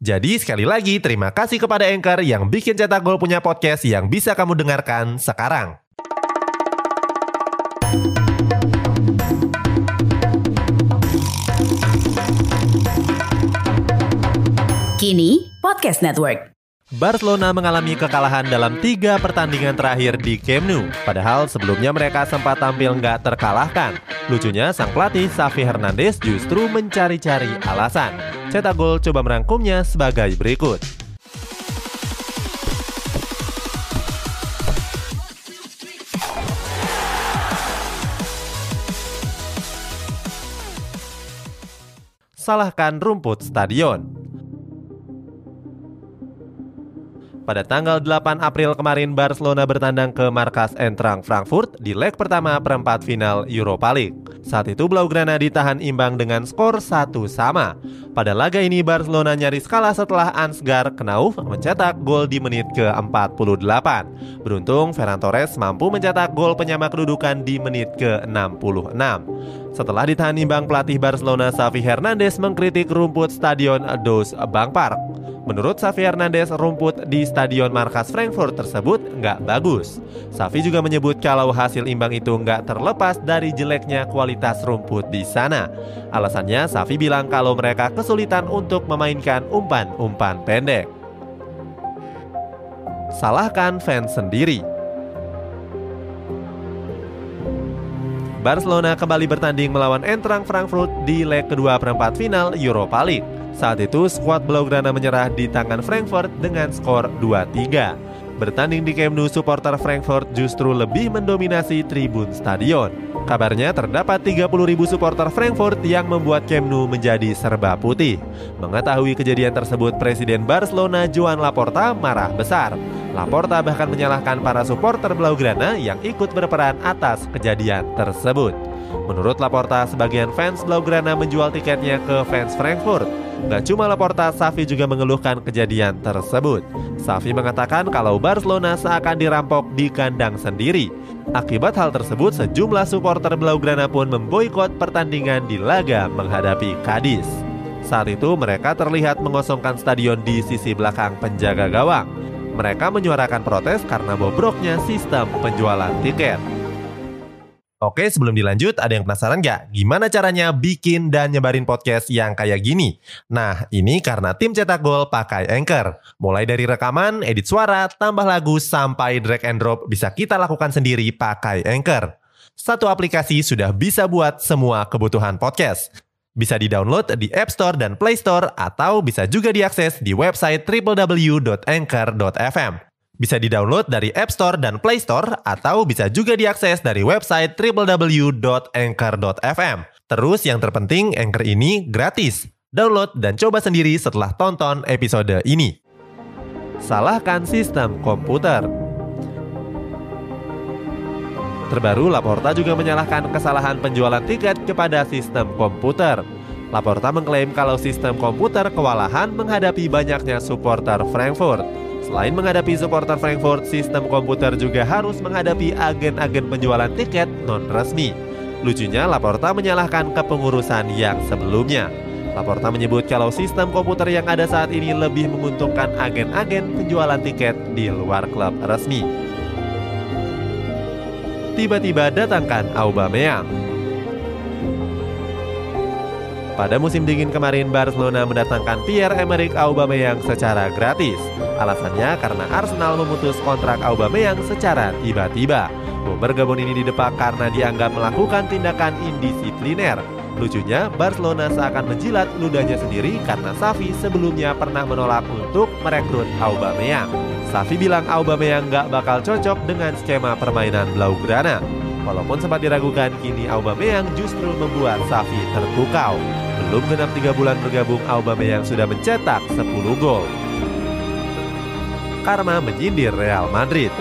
Jadi sekali lagi terima kasih kepada Anchor yang bikin Cetak Gol punya podcast yang bisa kamu dengarkan sekarang. Kini Podcast Network. Barcelona mengalami kekalahan dalam tiga pertandingan terakhir di Camp Nou. Padahal sebelumnya mereka sempat tampil nggak terkalahkan. Lucunya, sang pelatih Xavi Hernandez justru mencari-cari alasan. Cetak Gol coba merangkumnya sebagai berikut. Salahkan rumput stadion. Pada tanggal 8 April kemarin, Barcelona bertandang ke markas Eintracht Frankfurt di leg pertama perempat final Europa League. Saat itu Blaugrana ditahan imbang dengan skor satu sama. Pada laga ini Barcelona nyaris kalah setelah Ansgar Knauf mencetak gol di menit ke-48. Beruntung Ferran Torres mampu mencetak gol penyama kedudukan di menit ke-66. Setelah ditahan imbang pelatih Barcelona Xavi Hernandez mengkritik rumput stadion Dos Bank Park. Menurut Xavi Hernandez, rumput di Stadion Markas Frankfurt tersebut nggak bagus. Xavi juga menyebut kalau hasil imbang itu nggak terlepas dari jeleknya kualitas rumput di sana. Alasannya, Xavi bilang kalau mereka kesulitan untuk memainkan umpan-umpan pendek. Salahkan fans sendiri. Barcelona kembali bertanding melawan Eintracht Frankfurt di leg kedua perempat final Europa League. Saat itu skuad Blaugrana menyerah di tangan Frankfurt dengan skor 2-3. Bertanding di Camp Nou, supporter Frankfurt justru lebih mendominasi tribun stadion. Kabarnya terdapat 30 ribu supporter Frankfurt yang membuat Camp Nou menjadi serba putih. Mengetahui kejadian tersebut, Presiden Barcelona Joan Laporta marah besar. Laporta bahkan menyalahkan para supporter Blaugrana yang ikut berperan atas kejadian tersebut. Menurut Laporta, sebagian fans Blaugrana menjual tiketnya ke fans Frankfurt. Gak cuma Laporta, Safi juga mengeluhkan kejadian tersebut. Safi mengatakan kalau Barcelona seakan dirampok di kandang sendiri. Akibat hal tersebut, sejumlah supporter Blaugrana pun memboikot pertandingan di laga menghadapi Cadiz. Saat itu mereka terlihat mengosongkan stadion di sisi belakang penjaga gawang. Mereka menyuarakan protes karena bobroknya sistem penjualan tiket. Oke, sebelum dilanjut, ada yang penasaran nggak? Gimana caranya bikin dan nyebarin podcast yang kayak gini? Nah, ini karena tim cetak gol pakai Anchor. Mulai dari rekaman, edit suara, tambah lagu, sampai drag and drop bisa kita lakukan sendiri pakai Anchor. Satu aplikasi sudah bisa buat semua kebutuhan podcast. Bisa di-download di App Store dan Play Store, atau bisa juga diakses di website www.anchor.fm. Bisa di-download dari App Store dan Play Store atau bisa juga diakses dari website www.anchor.fm. Terus yang terpenting Anchor ini gratis. Download dan coba sendiri setelah tonton episode ini. Salahkan sistem komputer. Terbaru, Laporta juga menyalahkan kesalahan penjualan tiket kepada sistem komputer. Laporta mengklaim kalau sistem komputer kewalahan menghadapi banyaknya supporter Frankfurt. Selain menghadapi supporter Frankfurt, sistem komputer juga harus menghadapi agen-agen penjualan tiket non-resmi. Lucunya, Laporta menyalahkan kepengurusan yang sebelumnya. Laporta menyebut kalau sistem komputer yang ada saat ini lebih menguntungkan agen-agen penjualan tiket di luar klub resmi. Tiba-tiba datangkan Aubameyang. Pada musim dingin kemarin, Barcelona mendatangkan Pierre-Emerick Aubameyang secara gratis. Alasannya karena Arsenal memutus kontrak Aubameyang secara tiba-tiba. Bomber Gabon ini didepak karena dianggap melakukan tindakan indisipliner. Lucunya, Barcelona seakan menjilat ludahnya sendiri karena Safi sebelumnya pernah menolak untuk merekrut Aubameyang. Safi bilang Aubameyang gak bakal cocok dengan skema permainan Blaugrana. Walaupun sempat diragukan, kini Aubameyang justru membuat Safi terpukau. Belum genap 3 bulan bergabung, Aubameyang sudah mencetak 10 gol. karena menyindir Real Madrid.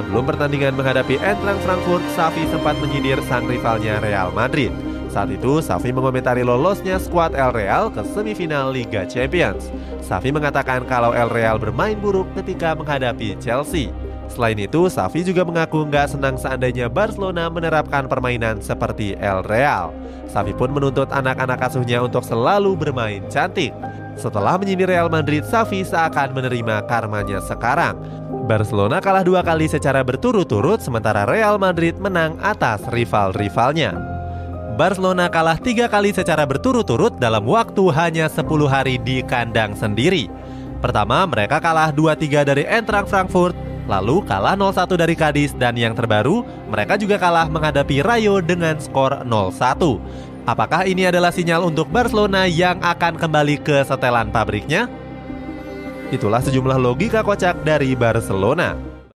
Sebelum pertandingan menghadapi Eintracht Frankfurt, Safi sempat menyindir sang rivalnya Real Madrid. Saat itu, Safi mengomentari lolosnya skuad El Real ke semifinal Liga Champions. Safi mengatakan kalau El Real bermain buruk ketika menghadapi Chelsea. Selain itu, Safi juga mengaku nggak senang seandainya Barcelona menerapkan permainan seperti El Real. Safi pun menuntut anak-anak asuhnya untuk selalu bermain cantik. Setelah menyindir Real Madrid, Safi seakan menerima karmanya sekarang. Barcelona kalah dua kali secara berturut-turut, sementara Real Madrid menang atas rival-rivalnya. Barcelona kalah tiga kali secara berturut-turut dalam waktu hanya 10 hari di kandang sendiri. Pertama, mereka kalah 2-3 dari Eintracht Frankfurt, lalu kalah 0-1 dari Cadiz dan yang terbaru, mereka juga kalah menghadapi Rayo dengan skor 0-1. Apakah ini adalah sinyal untuk Barcelona yang akan kembali ke setelan pabriknya? Itulah sejumlah logika kocak dari Barcelona.